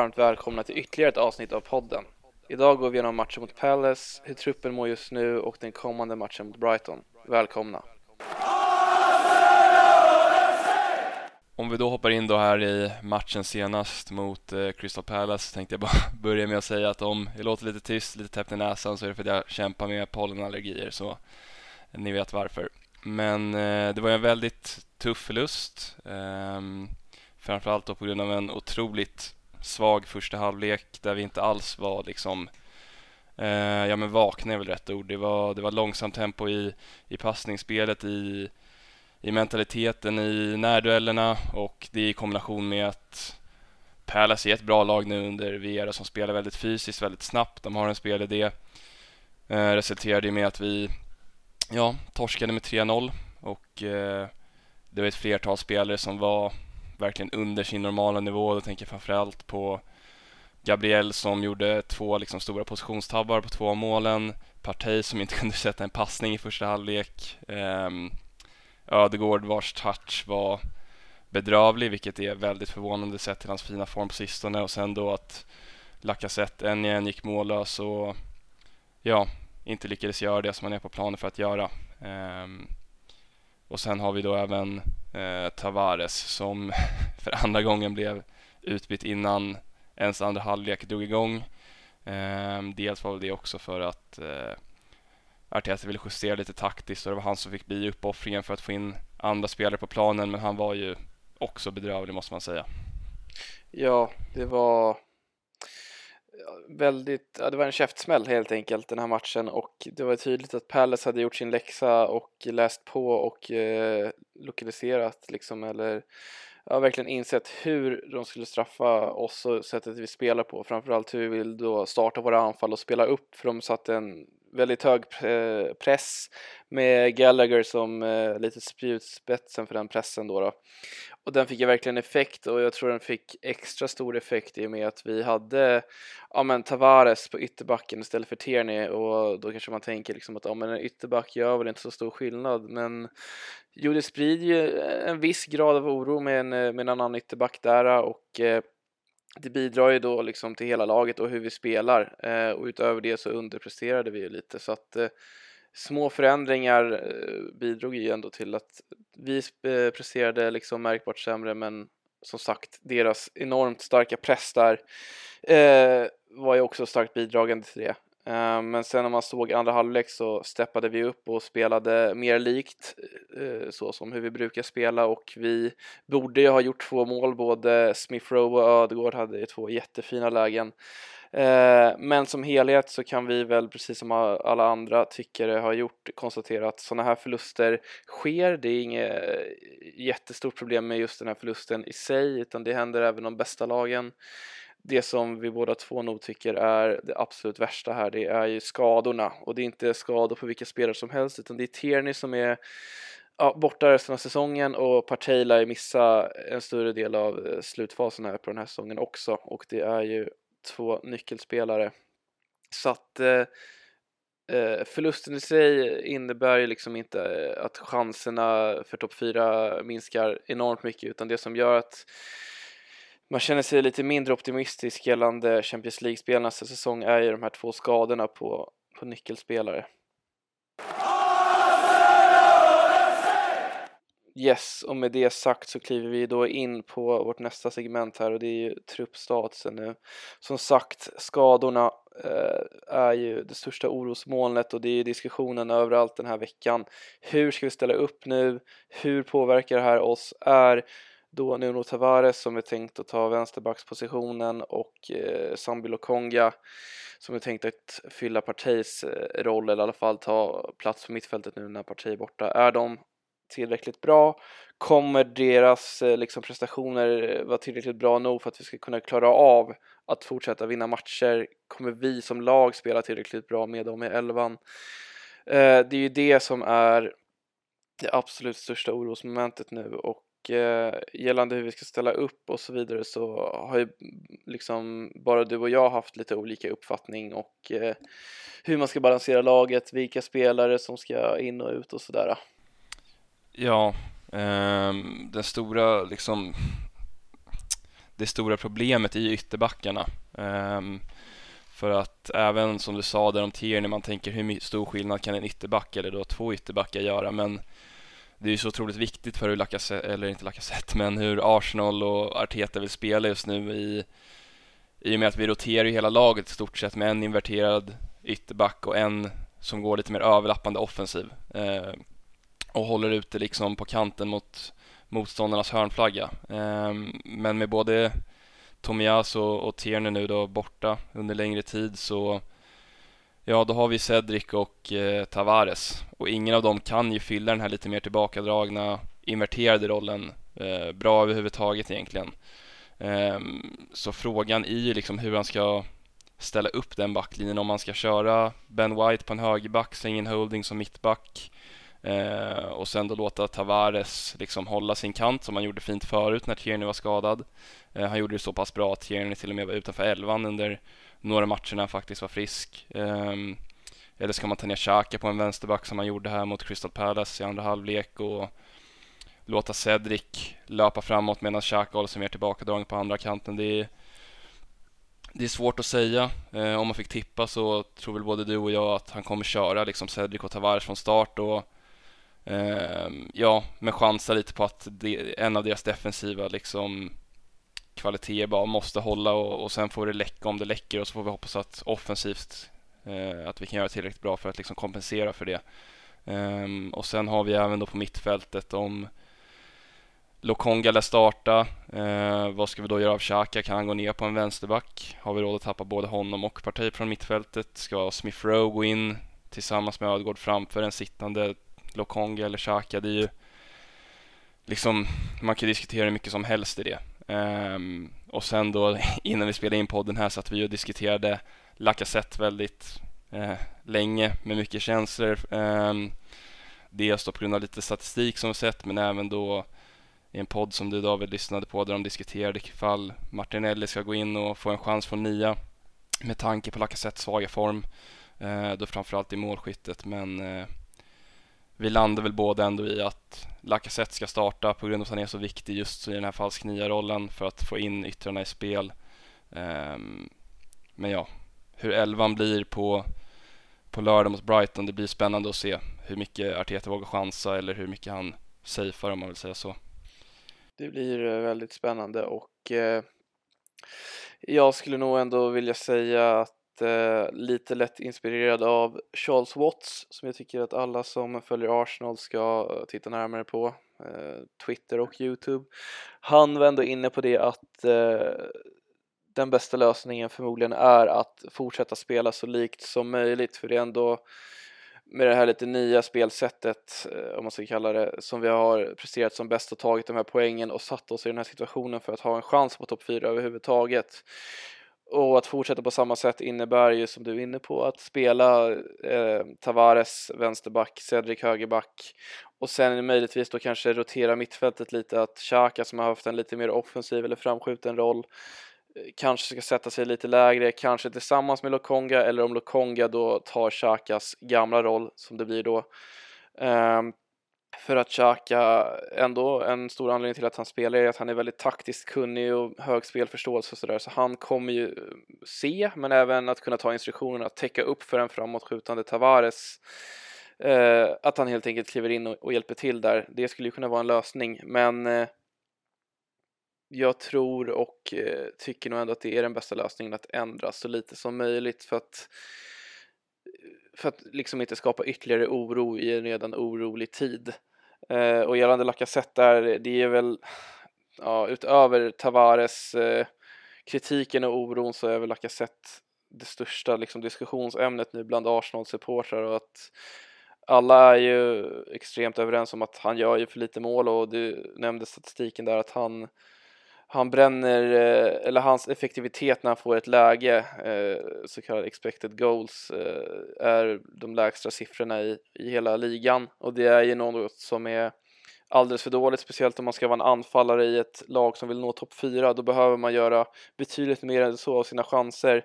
varmt välkomna till ytterligare ett avsnitt av podden. Idag går vi igenom matchen mot Palace, hur truppen mår just nu och den kommande matchen mot Brighton. Välkomna! Om vi då hoppar in då här i matchen senast mot eh, Crystal Palace tänkte jag bara börja med att säga att om jag låter lite tyst, lite täppt i näsan så är det för att jag kämpar med pollenallergier så ni vet varför. Men eh, det var en väldigt tuff förlust. Eh, framförallt då på grund av en otroligt svag första halvlek där vi inte alls var liksom eh, ja men vakna är väl rätt ord. Det var, det var långsamt tempo i, i passningsspelet, i, i mentaliteten i närduellerna och det i kombination med att Palace är ett bra lag nu under Viera som spelar väldigt fysiskt, väldigt snabbt. De har en spelidé. Eh, resulterade med att vi ja, torskade med 3-0 och eh, det var ett flertal spelare som var verkligen under sin normala nivå. Då tänker jag framförallt på Gabriel som gjorde två liksom, stora positionstabbar på två av målen. Partey som inte kunde sätta en passning i första halvlek. Um, Ödegård vars touch var bedrövlig, vilket är väldigt förvånande sett till hans fina form på sistone. Och sen då att Lacazette än igen gick mållös och ja, inte lyckades göra det som han är på planen för att göra. Um, och sen har vi då även eh, Tavares som för andra gången blev utbytt innan ens andra halvlek drog igång. Eh, dels var det också för att eh, Arteta ville justera lite taktiskt och det var han som fick bli uppoffringen för att få in andra spelare på planen men han var ju också bedrövlig måste man säga. Ja, det var väldigt, ja, det var en käftsmäll helt enkelt den här matchen och det var tydligt att Palace hade gjort sin läxa och läst på och eh, lokaliserat liksom eller ja, verkligen insett hur de skulle straffa oss och sättet vi spelar på. Framförallt hur vi vill då starta våra anfall och spela upp för de satte en väldigt hög eh, press med Gallagher som eh, lite spjutspetsen för den pressen då, då. Och den fick ju verkligen effekt och jag tror den fick extra stor effekt i och med att vi hade ja, men Tavares på ytterbacken istället för Tierney och då kanske man tänker liksom att ja, men en ytterback gör väl inte så stor skillnad men jo det sprider ju en viss grad av oro med en, med en annan ytterback där och eh, det bidrar ju då liksom till hela laget och hur vi spelar eh, och utöver det så underpresterade vi ju lite så att eh, små förändringar eh, bidrog ju ändå till att vi eh, presterade liksom märkbart sämre men som sagt deras enormt starka press där eh, var ju också starkt bidragande till det. Eh, men sen när man såg andra halvlek så steppade vi upp och spelade mer likt eh, så som hur vi brukar spela och vi borde ju ha gjort två mål, både Smith Rowe och Ödegård hade ju två jättefina lägen. Eh, men som helhet så kan vi väl precis som alla andra tyckare har gjort konstatera att sådana här förluster sker. Det är inget eh, jättestort problem med just den här förlusten i sig utan det händer även de bästa lagen. Det som vi båda två nog tycker är det absolut värsta här det är ju skadorna och det är inte skador på vilka spelare som helst utan det är Tierney som är ja, borta resten av säsongen och Partey lär missa en större del av eh, slutfasen här på den här säsongen också och det är ju två nyckelspelare. Så att eh, eh, förlusten i sig innebär ju liksom inte eh, att chanserna för topp 4 minskar enormt mycket utan det som gör att man känner sig lite mindre optimistisk gällande Champions League-spelarnas säsong är ju de här två skadorna på, på nyckelspelare. Yes, och med det sagt så kliver vi då in på vårt nästa segment här och det är ju truppstatusen nu. Som sagt, skadorna eh, är ju det största orosmolnet och det är ju diskussionen överallt den här veckan. Hur ska vi ställa upp nu? Hur påverkar det här oss? Är då Nuno Tavares som är tänkt att ta vänsterbackspositionen och eh, Sambi Lokonga som är tänkt att fylla Partis eh, roll eller i alla fall ta plats på mittfältet nu när Parti är borta. Är de tillräckligt bra? Kommer deras eh, liksom, prestationer eh, vara tillräckligt bra nog för att vi ska kunna klara av att fortsätta vinna matcher? Kommer vi som lag spela tillräckligt bra med dem i elvan? Eh, det är ju det som är det absolut största orosmomentet nu och eh, gällande hur vi ska ställa upp och så vidare så har ju mm, liksom bara du och jag haft lite olika uppfattning och eh, hur man ska balansera laget, vilka spelare som ska in och ut och sådär. Ja, eh, den stora liksom det stora problemet är ju ytterbackarna. Um, för att även som du sa där om Tierney, man tänker hur stor skillnad kan en ytterback eller då två ytterbackar göra men det är ju så otroligt viktigt för hur Lacazette, eller inte Lacazette, men hur Arsenal och Arteta vill spela just nu i, i och med att vi roterar ju hela laget i stort sett med en inverterad ytterback och en som går lite mer överlappande offensiv eh, och håller ute liksom på kanten mot motståndarnas hörnflagga. Ehm, men med både Tomias och, och Tierney nu då borta under längre tid så Ja, då har vi Cedric och eh, Tavares och ingen av dem kan ju fylla den här lite mer tillbakadragna, inverterade rollen eh, bra överhuvudtaget egentligen. Eh, så frågan är ju liksom hur han ska ställa upp den backlinjen, om man ska köra Ben White på en högerback, slänga in Holding som mittback eh, och sen då låta Tavares liksom hålla sin kant som han gjorde fint förut när Tierney var skadad. Eh, han gjorde det så pass bra att Tierney till och med var utanför elvan under några matcher när han faktiskt var frisk. Eh, eller ska man ta ner Xhaka på en vänsterback som han gjorde här mot Crystal Palace i andra halvlek och låta Cedric löpa framåt medan Xhaka håller sig mer tillbakadragen på andra kanten. Det är, det är svårt att säga. Eh, om man fick tippa så tror väl både du och jag att han kommer köra liksom Cedric och Tavares från start och Ehm, ja, men chansa lite på att det, en av deras defensiva liksom kvaliteter bara måste hålla och, och sen får det läcka om det läcker och så får vi hoppas att offensivt eh, att vi kan göra tillräckligt bra för att liksom kompensera för det. Um, och sen har vi även då på mittfältet om Lokonga lär starta. Uh, vad ska vi då göra av Xhaka? Kan han gå ner på en vänsterback? Har vi råd att tappa både honom och parti från mittfältet? Ska Smith Rowe gå in tillsammans med Ödegård framför en sittande Lokonga eller Xhaka? Det är ju liksom, man kan diskutera hur mycket som helst i det. Um, och sen då innan vi spelade in podden här satt vi och diskuterade Lacazette väldigt uh, länge med mycket känslor. Um, dels då på grund av lite statistik som vi sett men även då i en podd som du David lyssnade på där de diskuterade ifall Martinelli ska gå in och få en chans från nia med tanke på Lacazettes svaga form. Uh, då framförallt i målskyttet men uh, vi landar väl båda ändå i att Lacazette ska starta på grund av att han är så viktig just i den här falsk rollen för att få in yttrarna i spel. Um, men ja, hur elvan blir på, på lördag mot Brighton, det blir spännande att se hur mycket Arteta vågar chansa eller hur mycket han safear om man vill säga så. Det blir eh, väldigt spännande och eh, jag skulle nog ändå vilja säga att Eh, lite lätt inspirerad av Charles Watts som jag tycker att alla som följer Arsenal ska eh, titta närmare på. Eh, Twitter och Youtube. Han var ändå inne på det att den bästa lösningen förmodligen är att fortsätta spela så likt som möjligt för det är ändå med det här lite nya spelsättet, om man ska kalla det, som vi har presterat som bäst och tagit de här poängen och satt oss i den här situationen för att ha en chans på topp 4 överhuvudtaget. Och att fortsätta på samma sätt innebär ju som du är inne på att spela eh, Tavares vänsterback, Cedric högerback och sen möjligtvis då kanske rotera mittfältet lite att Xhaka som har haft en lite mer offensiv eller framskjuten roll eh, kanske ska sätta sig lite lägre, kanske tillsammans med Lokonga eller om Lokonga då tar Xhakas gamla roll som det blir då. Um, för att Xhaka, ändå en stor anledning till att han spelar är att han är väldigt taktiskt kunnig och hög spelförståelse och sådär så han kommer ju eh, se men även att kunna ta instruktionerna att täcka upp för en framåtskjutande Tavares eh, att han helt enkelt kliver in och, och, hjälper till där det skulle ju kunna vara en lösning men eh, jag tror och eh, tycker nog ändå att det är den bästa lösningen att ändra så lite som möjligt för att för att liksom inte skapa ytterligare oro i en redan orolig tid. Eh, och gällande Lacazette där, det är väl ja, utöver Tavares eh, kritiken och oron så är väl Lacazette det största liksom, diskussionsämnet nu bland Arsenal-supportrar och att alla är ju extremt överens om att han gör ju för lite mål och du nämnde statistiken där att han han bränner, eh, eller hans effektivitet när han får ett läge, eh, så kallade expected goals, eh, är de lägsta siffrorna i, i hela ligan och det är ju något som är alldeles för dåligt, speciellt om man ska vara en anfallare i ett lag som vill nå topp 4, då behöver man göra betydligt mer än så av sina chanser.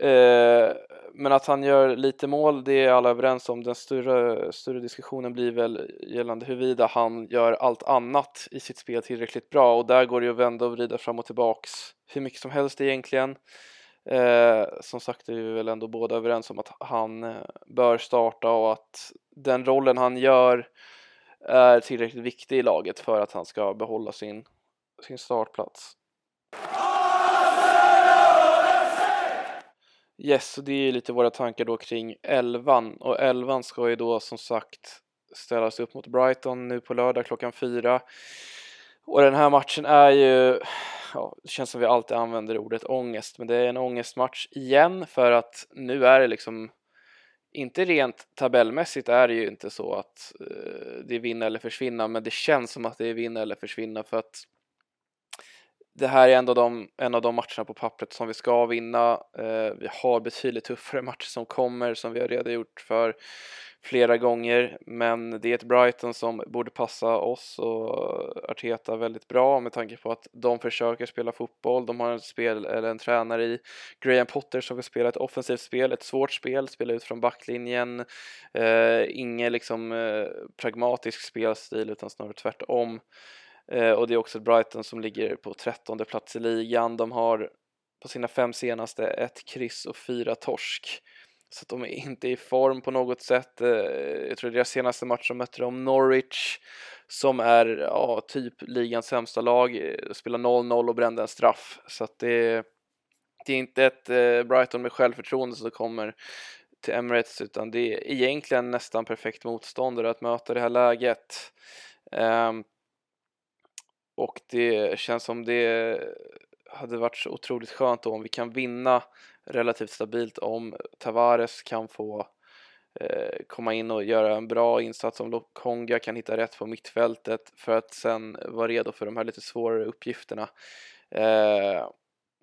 Eh, men att han gör lite mål, det är alla överens om. Den större, större diskussionen blir väl gällande huruvida han gör allt annat i sitt spel tillräckligt bra och där går det ju att vända och vrida fram och tillbaks hur mycket som helst egentligen. Eh, som sagt är vi väl ändå båda överens om att han eh, bör starta och att den rollen han gör är tillräckligt viktig i laget för att han ska behålla sin, sin startplats. Yes, och det är lite våra tankar då kring elvan och elvan ska ju då som sagt ställas upp mot Brighton nu på lördag klockan fyra. Och den här matchen är ju, ja, det känns som vi alltid använder ordet ångest, men det är en ångestmatch igen för att nu är det liksom inte rent tabellmässigt är det ju inte så att eh, det är vinna eller försvinna, men det känns som att det är vinna eller försvinna för att det här är ändå de, en av de matcherna på pappret som vi ska vinna. Eh, vi har betydligt tuffare matcher som kommer som vi har redogjort för flera gånger, men det är ett Brighton som borde passa oss och Arteta väldigt bra med tanke på att de försöker spela fotboll. De har en spel eller en tränare i Graham Potter som vill spela ett offensivt spel, ett svårt spel, spela ut från backlinjen. Eh, ingen liksom eh, pragmatisk spelstil utan snarare tvärtom. Eh, och det är också Brighton som ligger på trettonde plats i ligan. De har på sina fem senaste ett kryss och fyra torsk. Så att de är inte i form på något sätt. Eh, jag tror deras senaste match de mötte de Norwich som är ja, typ ligans sämsta lag. Eh, spelar 0-0 och brände en straff. Så att det, det är inte ett eh, Brighton med självförtroende som kommer till Emirates utan det är egentligen nästan perfekt motståndare att möta det här läget. Um, och det känns som det hade varit så otroligt skönt då om vi kan vinna relativt stabilt om Tavares kan få eh, komma in och göra en bra insats, om Lokonga kan hitta rätt på mittfältet för att sen vara redo för de här lite svårare uppgifterna. Eh,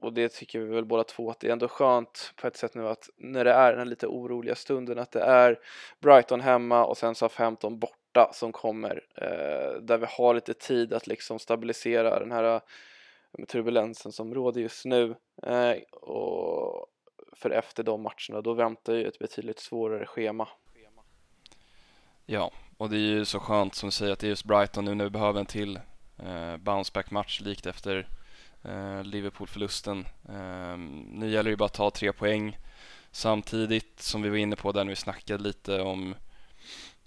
och det tycker vi väl båda två att det är ändå skönt på ett sätt nu att när det är den här lite oroliga stunden att det är Brighton hemma och sen så har 15 borta som kommer eh, där vi har lite tid att liksom stabilisera den här eh, turbulensen som råder just nu eh, och för efter de matcherna då väntar ju ett betydligt svårare schema. Ja, och det är ju så skönt som du säger att det är just Brighton nu när vi behöver en till eh, bounceback-match likt efter eh, Liverpool-förlusten. Eh, nu gäller det ju bara att ta tre poäng samtidigt som vi var inne på där när vi snackade lite om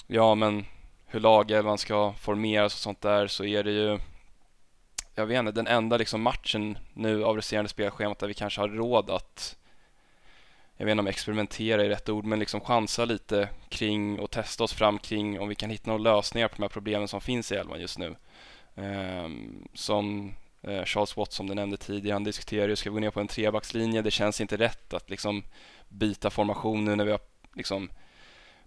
ja men hur lagelvan ska formeras och sånt där så är det ju jag vet inte, den enda liksom matchen nu av resterande spelschemat där vi kanske har råd att jag vet inte om experimentera är rätt ord, men liksom chansa lite kring och testa oss fram kring om vi kan hitta några lösningar på de här problemen som finns i elvan just nu. Um, som uh, Charles Watts som du nämnde tidigare, han diskuterar ju, ska vi gå ner på en trebackslinje? Det känns inte rätt att liksom byta formation nu när vi har liksom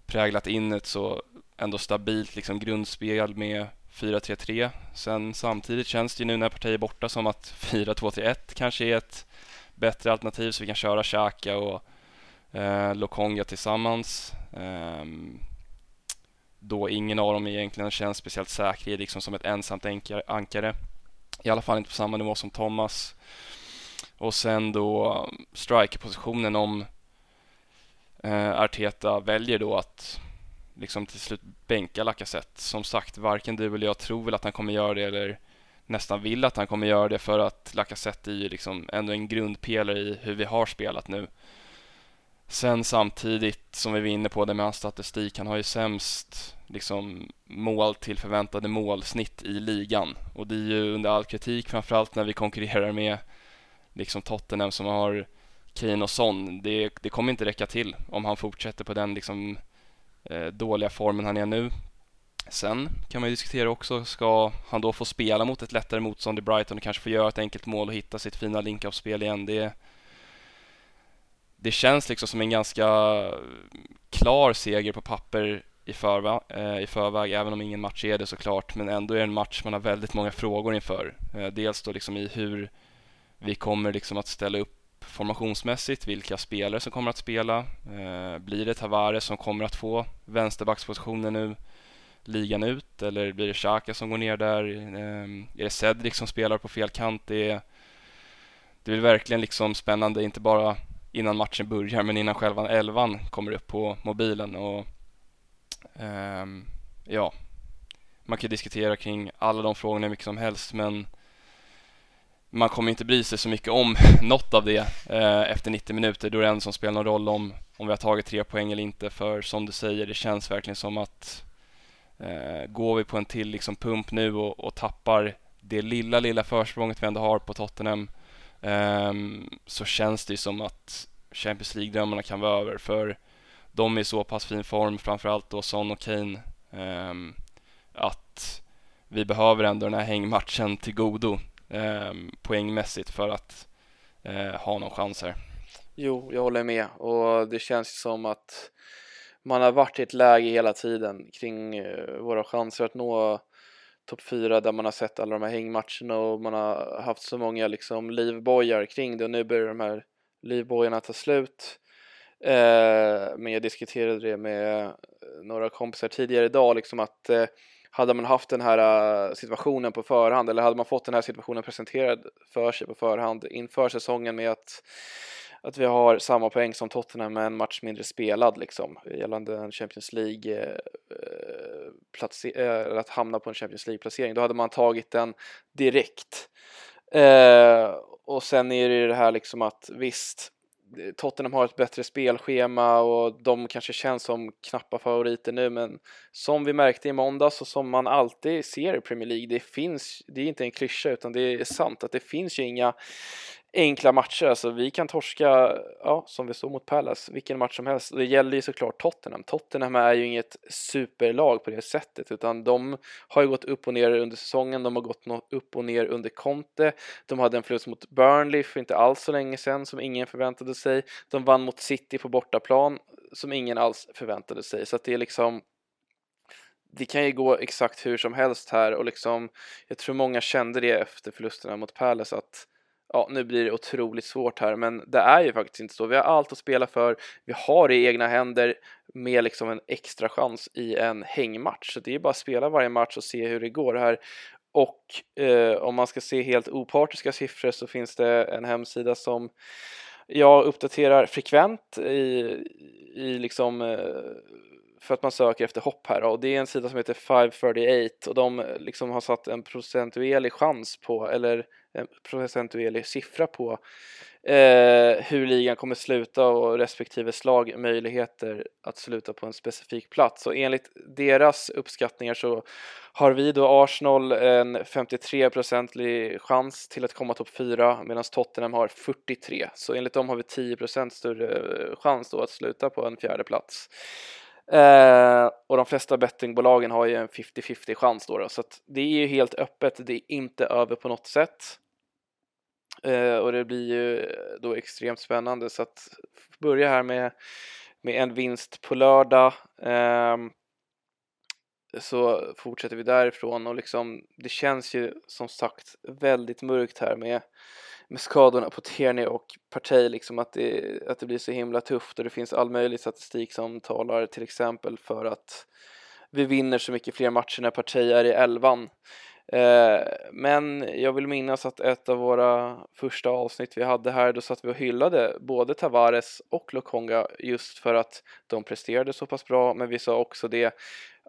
präglat in ett så ändå stabilt liksom grundspel med 4-3-3. Sen samtidigt känns det ju nu när partiet är borta som att 4-2-3-1 kanske är ett bättre alternativ så vi kan köra Xhaka och eh, Lokonga tillsammans. Eh, då ingen av dem egentligen känns speciellt säker liksom som ett ensamt ankare. I alla fall inte på samma nivå som Thomas. Och sen då strikerpositionen om eh, Arteta väljer då att liksom till slut bänka Lacazette. Som sagt, varken du eller jag tror väl att han kommer göra det eller nästan vill att han kommer göra det för att Lacazette är ju liksom ändå en grundpelare i hur vi har spelat nu. Sen samtidigt som vi var inne på det med hans statistik, han har ju sämst liksom mål till förväntade målsnitt i ligan och det är ju under all kritik framförallt när vi konkurrerar med liksom Tottenham som har Kane och Son. Det, det kommer inte räcka till om han fortsätter på den liksom Eh, dåliga formen han är nu. Sen kan man ju diskutera också, ska han då få spela mot ett lättare motstånd i Brighton och kanske få göra ett enkelt mål och hitta sitt fina link-up-spel igen? Det, det känns liksom som en ganska klar seger på papper i, förvä eh, i förväg, även om ingen match är det såklart, men ändå är det en match man har väldigt många frågor inför. Eh, dels då liksom i hur vi kommer liksom att ställa upp formationsmässigt, vilka spelare som kommer att spela. Eh, blir det Tavares som kommer att få vänsterbackspositionen nu? ligan ut eller blir det Xhaka som går ner där? Ehm, är det Cedric som spelar på fel kant? Det är, det är verkligen liksom spännande, inte bara innan matchen börjar, men innan själva elvan kommer upp på mobilen och ehm, ja, man kan diskutera kring alla de frågorna hur mycket som helst, men man kommer inte bry sig så mycket om något av det eh, efter 90 minuter. Då är det en som spelar någon roll om, om vi har tagit tre poäng eller inte. För som du säger, det känns verkligen som att eh, går vi på en till liksom pump nu och, och tappar det lilla, lilla försprånget vi ändå har på Tottenham eh, så känns det som att Champions League-drömmarna kan vara över. För de är i så pass fin form, framförallt då Son och Kane, eh, att vi behöver ändå den här hängmatchen till godo eh, poängmässigt för att eh, ha någon chans här. Jo, jag håller med och det känns som att man har varit i ett läge hela tiden kring eh, våra chanser att nå topp 4 där man har sett alla de här hängmatcherna och man har haft så många liksom livbojar kring det och nu börjar de här livbojarna ta slut. Eh, men jag diskuterade det med eh, några kompisar tidigare idag liksom att eh, hade man haft den här äh, situationen på förhand eller hade man fått den här situationen presenterad för sig på förhand inför säsongen med att, att vi har samma poäng som Tottenham med en match mindre spelad liksom gällande en Champions League eh, äh, eller eh, att hamna på en Champions League-placering då hade man tagit den direkt. Eh, och sen är det ju det här liksom att visst Tottenham har ett bättre spelschema och de kanske känns som knappa favoriter nu men som vi märkte i måndags och som man alltid ser i Premier League det finns, det är inte en klyscha utan det är sant att det finns ju inga enkla matcher. Alltså vi kan torska, ja, som vi såg mot Palace, vilken match som helst. Det gäller ju såklart Tottenham. Tottenham är ju inget superlag på det sättet, utan de har ju gått upp och ner under säsongen. De har gått upp och ner under Conte. De hade en förlust mot Burnley för inte alls så länge sedan som ingen förväntade sig. De vann mot City på bortaplan som ingen alls förväntade sig. Så att det är liksom det kan ju gå exakt hur som helst här och liksom jag tror många kände det efter förlusterna mot Palace att ja, nu blir det otroligt svårt här, men det är ju faktiskt inte så. Vi har allt att spela för. Vi har det i egna händer med liksom en extra chans i en hängmatch. Så det är bara att spela varje match och se hur det går här. Och eh, om man ska se helt opartiska siffror så finns det en hemsida som jag uppdaterar frekvent i, i liksom eh, för att man söker efter hopp här och det är en sida som heter 538 och de eh, liksom har satt en procentuell chans på eller Eh, procentuell siffra på eh, hur ligan kommer sluta och respektive slag möjligheter att sluta på en specifik plats. Och enligt deras uppskattningar så har vi då Arsenal en 53-procentig chans till att komma topp 4 medan Tottenham har 43. Så enligt dem har vi 10 större eh, chans då att sluta på en fjärde plats. Eh, och de flesta bettingbolagen har ju en 50-50 chans då, då, så att det är ju helt öppet, det är inte över på något sätt. Eh, och det blir ju eh, då extremt spännande. Så att börja här med, med en vinst på lördag. Eh, så fortsätter vi därifrån. Och liksom det känns ju som sagt väldigt mörkt här med med skadorna på Tierney och Partey liksom att det, att det blir så himla tufft. Och det finns all möjlig statistik som talar till exempel för att vi vinner så mycket fler matcher när Partey är i elvan. Eh, men jag vill minnas att ett av våra första avsnitt vi hade här, då satt vi och hyllade både Tavares och Lokonga just för att de presterade så pass bra, men vi sa också det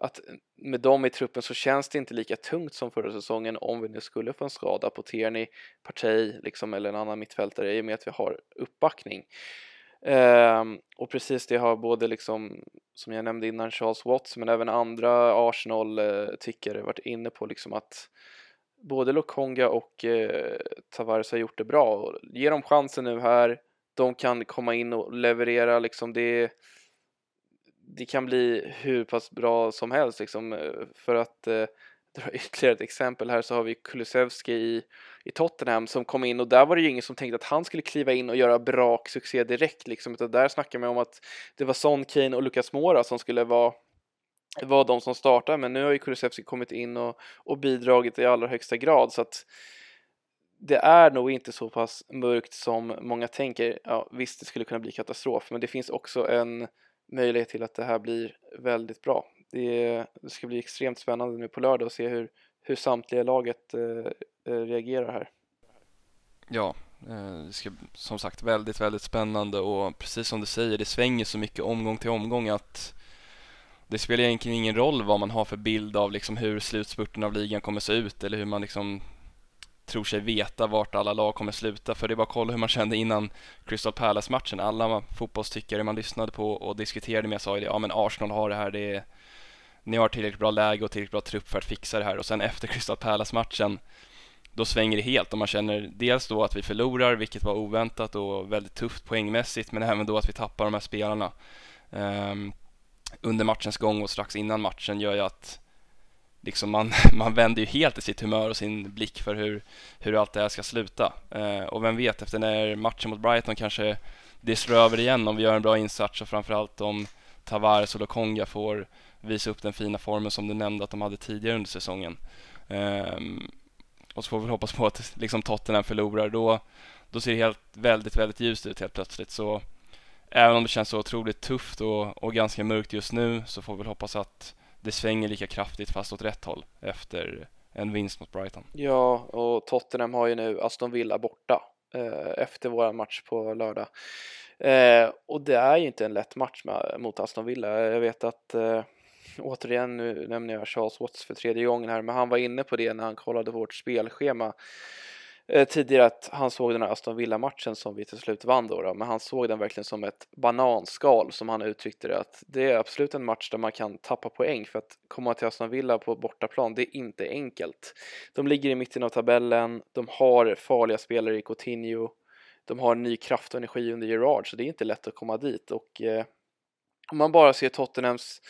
att med dem i truppen så känns det inte lika tungt som förra säsongen om vi nu skulle få en skada på Tierney, Partey liksom, eller en annan mittfältare i och med att vi har uppbackning. Um, och precis det har både liksom, som jag nämnde innan, Charles Watts men även andra Arsenal-tyckare varit inne på liksom att både Lokonga och eh, Tavares har gjort det bra. Ge dem chansen nu här, de kan komma in och leverera liksom det det kan bli hur pass bra som helst liksom eh, för att eh, dra ytterligare ett exempel här så har vi Kulusevski i, i Tottenham som kom in och där var det ju ingen som tänkte att han skulle kliva in och göra brak succé direkt liksom utan där snackar man om att det var Son, Kane och Lucas Moura som skulle vara var de som startade men nu har ju Kulusevski kommit in och, och bidragit i allra högsta grad så att det är nog inte så pass mörkt som många tänker. Ja, visst, det skulle kunna bli katastrof, men det finns också en möjlighet till att det här blir väldigt bra. Det, det ska bli extremt spännande nu på lördag och se hur, hur samtliga laget eh, eh reagerar här. Ja, eh, det ska som sagt väldigt, väldigt spännande och precis som du säger, det svänger så mycket omgång till omgång att det spelar egentligen ingen roll vad man har för bild av liksom hur slutspurten av ligan kommer se ut eller hur man liksom tror sig veta vart alla lag kommer sluta för det är bara att kolla hur man kände innan Crystal Palace-matchen. Alla fotbollstyckare man lyssnade på och diskuterade med sa ju det, ja men Arsenal har det här, det är, ni har tillräckligt bra läge och tillräckligt bra trupp för att fixa det här. Och sen efter Crystal Palace-matchen då svänger det helt. Och man känner dels då att vi förlorar, vilket var oväntat och väldigt tufft poängmässigt, men även då att vi tappar de här spelarna. Um, under matchens gång och strax innan matchen gör ju att liksom man, man vänder ju helt i sitt humör och sin blick för hur, hur allt det här ska sluta. Uh, och vem vet, efter när matchen mot Brighton kanske det slår över igen om vi gör en bra insats och framförallt om Tavares och Lokonga får visa upp den fina formen som du nämnde att de hade tidigare under säsongen. Um, och så får vi väl hoppas på att liksom Tottenham förlorar. Då, då ser det helt, väldigt, väldigt ljust ut helt plötsligt. Så även om det känns så otroligt tufft och, och ganska mörkt just nu så får vi väl hoppas att det svänger lika kraftigt fast åt rätt håll efter en vinst mot Brighton. Ja, och Tottenham har ju nu Aston Villa borta eh, efter vår match på lördag. Eh, och det är ju inte en lätt match med, mot Aston Villa. Jag vet att eh, återigen, nu nämner jag Charles Watts för tredje gången här, men han var inne på det när han kollade vårt spelschema eh, tidigare att han såg den här Aston Villa-matchen som vi till slut vann då, då, men han såg den verkligen som ett bananskal som han uttryckte det att det är absolut en match där man kan tappa poäng för att komma till Aston Villa på bortaplan, det är inte enkelt. De ligger i mitten av tabellen, de har farliga spelare i Coutinho, de har ny kraft och energi under Gerard så det är inte lätt att komma dit och eh, om man bara ser Tottenhams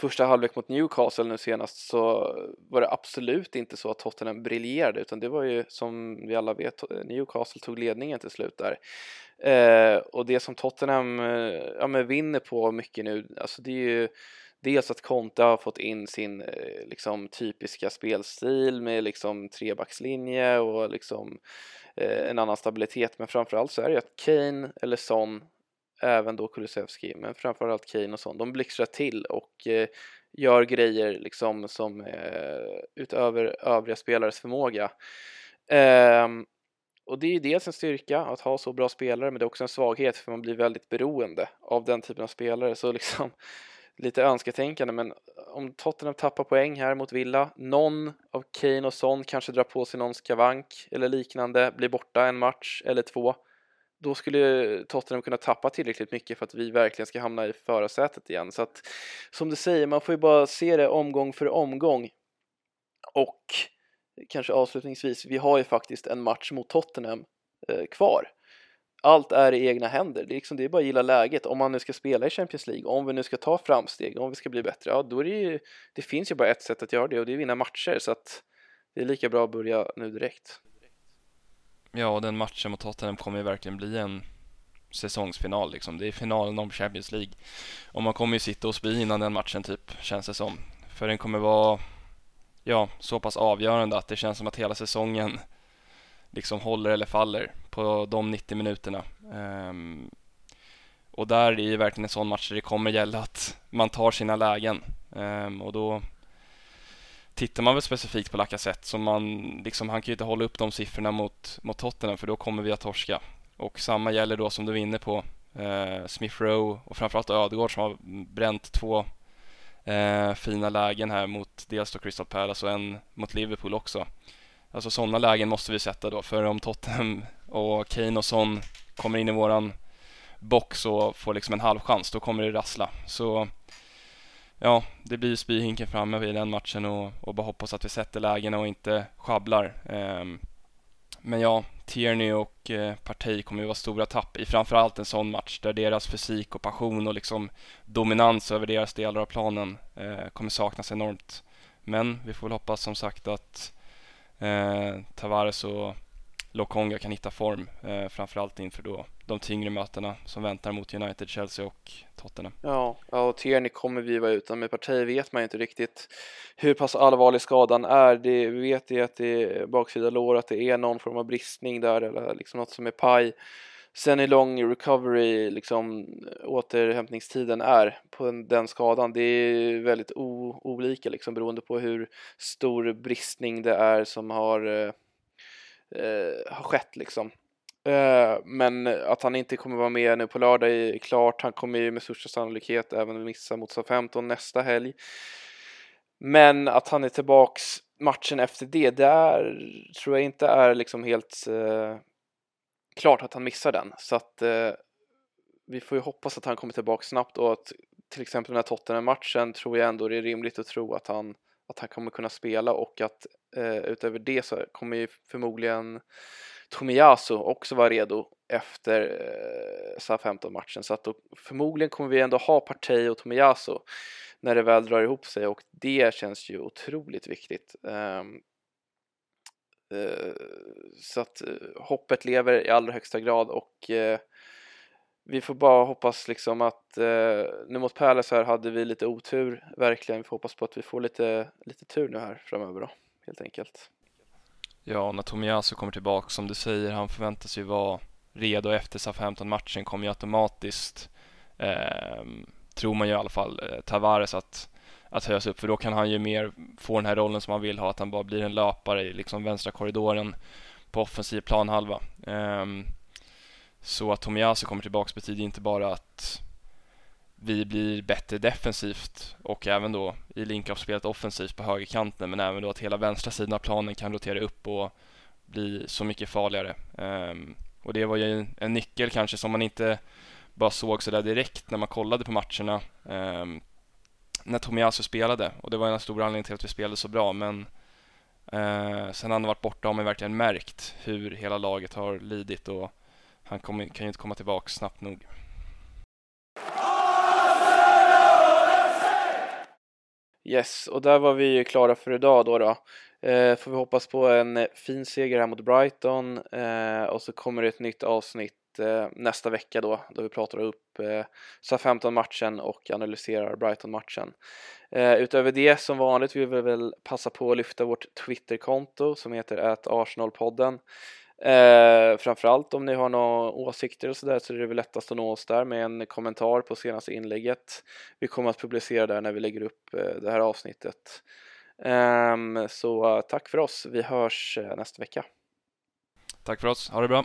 första halvlek mot Newcastle nu senast så var det absolut inte så att Tottenham briljerade utan det var ju som vi alla vet Newcastle tog ledningen till slut där. Eh, och det som Tottenham eh, ja, men vinner på mycket nu, alltså det är ju dels att Conte har fått in sin eh, liksom typiska spelstil med liksom trebackslinje och liksom eh, en annan stabilitet men framförallt så är det ju att Kane eller Son även då Kulusevski, men framförallt Kane och sånt, de blixtrar till och eh, gör grejer liksom som eh, utöver övriga spelares förmåga. Eh, och det är ju dels en styrka att ha så bra spelare, men det är också en svaghet för man blir väldigt beroende av den typen av spelare. Så liksom lite önsketänkande, men om Tottenham tappar poäng här mot Villa, någon av Kane och Son kanske drar på sig någon skavank eller liknande, blir borta en match eller två då skulle Tottenham kunna tappa tillräckligt mycket för att vi verkligen ska hamna i förarsätet igen. Så att som du säger, man får ju bara se det omgång för omgång. Och kanske avslutningsvis, vi har ju faktiskt en match mot Tottenham eh, kvar. Allt är i egna händer, det är, liksom, det är bara att gilla läget. Om man nu ska spela i Champions League, om vi nu ska ta framsteg, om vi ska bli bättre, ja då är det ju, det finns ju bara ett sätt att göra det och det är att vinna matcher så att det är lika bra att börja nu direkt. Ja, och den matchen mot Tottenham kommer ju verkligen bli en säsongsfinal liksom. Det är finalen om Champions League. Och man kommer ju sitta och spy innan den matchen typ, känns det som. För den kommer vara, ja, så pass avgörande att det känns som att hela säsongen liksom håller eller faller på de 90 minuterna. Um, och där är det ju verkligen en sån match där det kommer gälla att man tar sina lägen. Um, och då tittar man väl specifikt på Lacazette som man, liksom, han kan ju inte hålla upp de siffrorna mot, mot Tottenham för då kommer vi att torska. Och samma gäller då som du var inne på eh, Smith Rowe och framförallt Ödegård som har bränt två eh, fina lägen här mot dels då Crystal Palace och en mot Liverpool också. Alltså sådana lägen måste vi sätta då för om Tottenham och Kane och Son kommer in i våran box och får liksom en halvchans då kommer det rassla. Så ja, det blir spyhinken framme vid den matchen och, och bara hoppas att vi sätter lägena och inte sjabblar. Um, men ja, Tierney och eh, Partey kommer ju vara stora tapp i framförallt en sån match där deras fysik och passion och liksom dominans över deras delar av planen eh, kommer saknas enormt. Men vi får väl hoppas som sagt att eh, Tavares och Lokonga kan hitta form, eh, framförallt inför då de tyngre mötena som väntar mot United, Chelsea och Tottenham. Ja, ja och Tierney kommer vi vara utan. Med Partey vet man ju inte riktigt hur pass allvarlig skadan är. Det, vi vet ju att det är baksida lår, att det är någon form av bristning där eller liksom något som är paj. Sen hur lång recovery, liksom återhämtningstiden är på den skadan, det är väldigt olika liksom beroende på hur stor bristning det är som har, eh, eh, har skett liksom. Eh, men att han inte kommer vara med nu på lördag är klart. Han kommer ju med största sannolikhet även missa mot SA-15 nästa helg. Men att han är tillbaks matchen efter det, där tror jag inte är liksom helt eh, klart att han missar den. Så att eh, vi får ju hoppas att han kommer tillbaka snabbt och att till exempel den här Tottenham-matchen tror jag ändå det är rimligt att tro att han, att han kommer kunna spela och att eh, utöver det så kommer ju förmodligen Tomiyasu också vara redo efter eh, SA-15-matchen så att då, förmodligen kommer vi ändå ha Partey och Tomiyasu när det väl drar ihop sig och det känns ju otroligt viktigt. Eh, eh, så att eh, hoppet lever i allra högsta grad och eh, vi får bara hoppas liksom att eh, nu mot Palace här hade vi lite otur verkligen. Vi får hoppas på att vi får lite, lite tur nu här framöver då helt enkelt. Ja, när Tomiyasu kommer tillbaka som du säger, han förväntas ju vara redo efter SA-15-matchen kommer ju automatiskt eh, tror man ju i alla fall eh, Tavares att, att höjas upp för då kan han ju mer få den här rollen som han vill ha, att han bara blir en löpare i liksom vänstra korridoren på offensiv planhalva. Eh, så att Tomiyasu kommer tillbaka betyder inte bara att vi blir bättre defensivt och även då i link-up-spelet offensivt på högerkanten men även då att hela vänstra sidan av planen kan rotera upp och bli så mycket farligare. Um, och det var ju en, nyckel kanske som man inte bara såg sådär direkt när man kollade på matcherna um, när Tomiyasu spelade och det var en stor anledning till att vi spelade så bra men uh, sen han varit borta har man verkligen märkt hur hela laget har lidit och han kommer, kan ju inte komma tillbaka snabbt nog. Yes, och där var vi ju klara för idag då. då. Eh, får vi hoppas på en eh, fin seger här mot Brighton eh, och så kommer det ett nytt avsnitt eh, nästa vecka då, då vi pratar upp eh, SA-15-matchen och analyserar Brighton-matchen. Eh, utöver det, som vanligt, vill vi väl passa på att lyfta vårt Twitterkonto som heter Arsenalpodden. Eh, framförallt om ni har några åsikter och sådär så är det väl lättast att nå oss där med en kommentar på senaste inlägget. Vi kommer att publicera där när vi lägger upp eh, det här avsnittet. Eh, så tack för oss, vi hörs eh, nästa vecka. Tack för oss, ha det bra.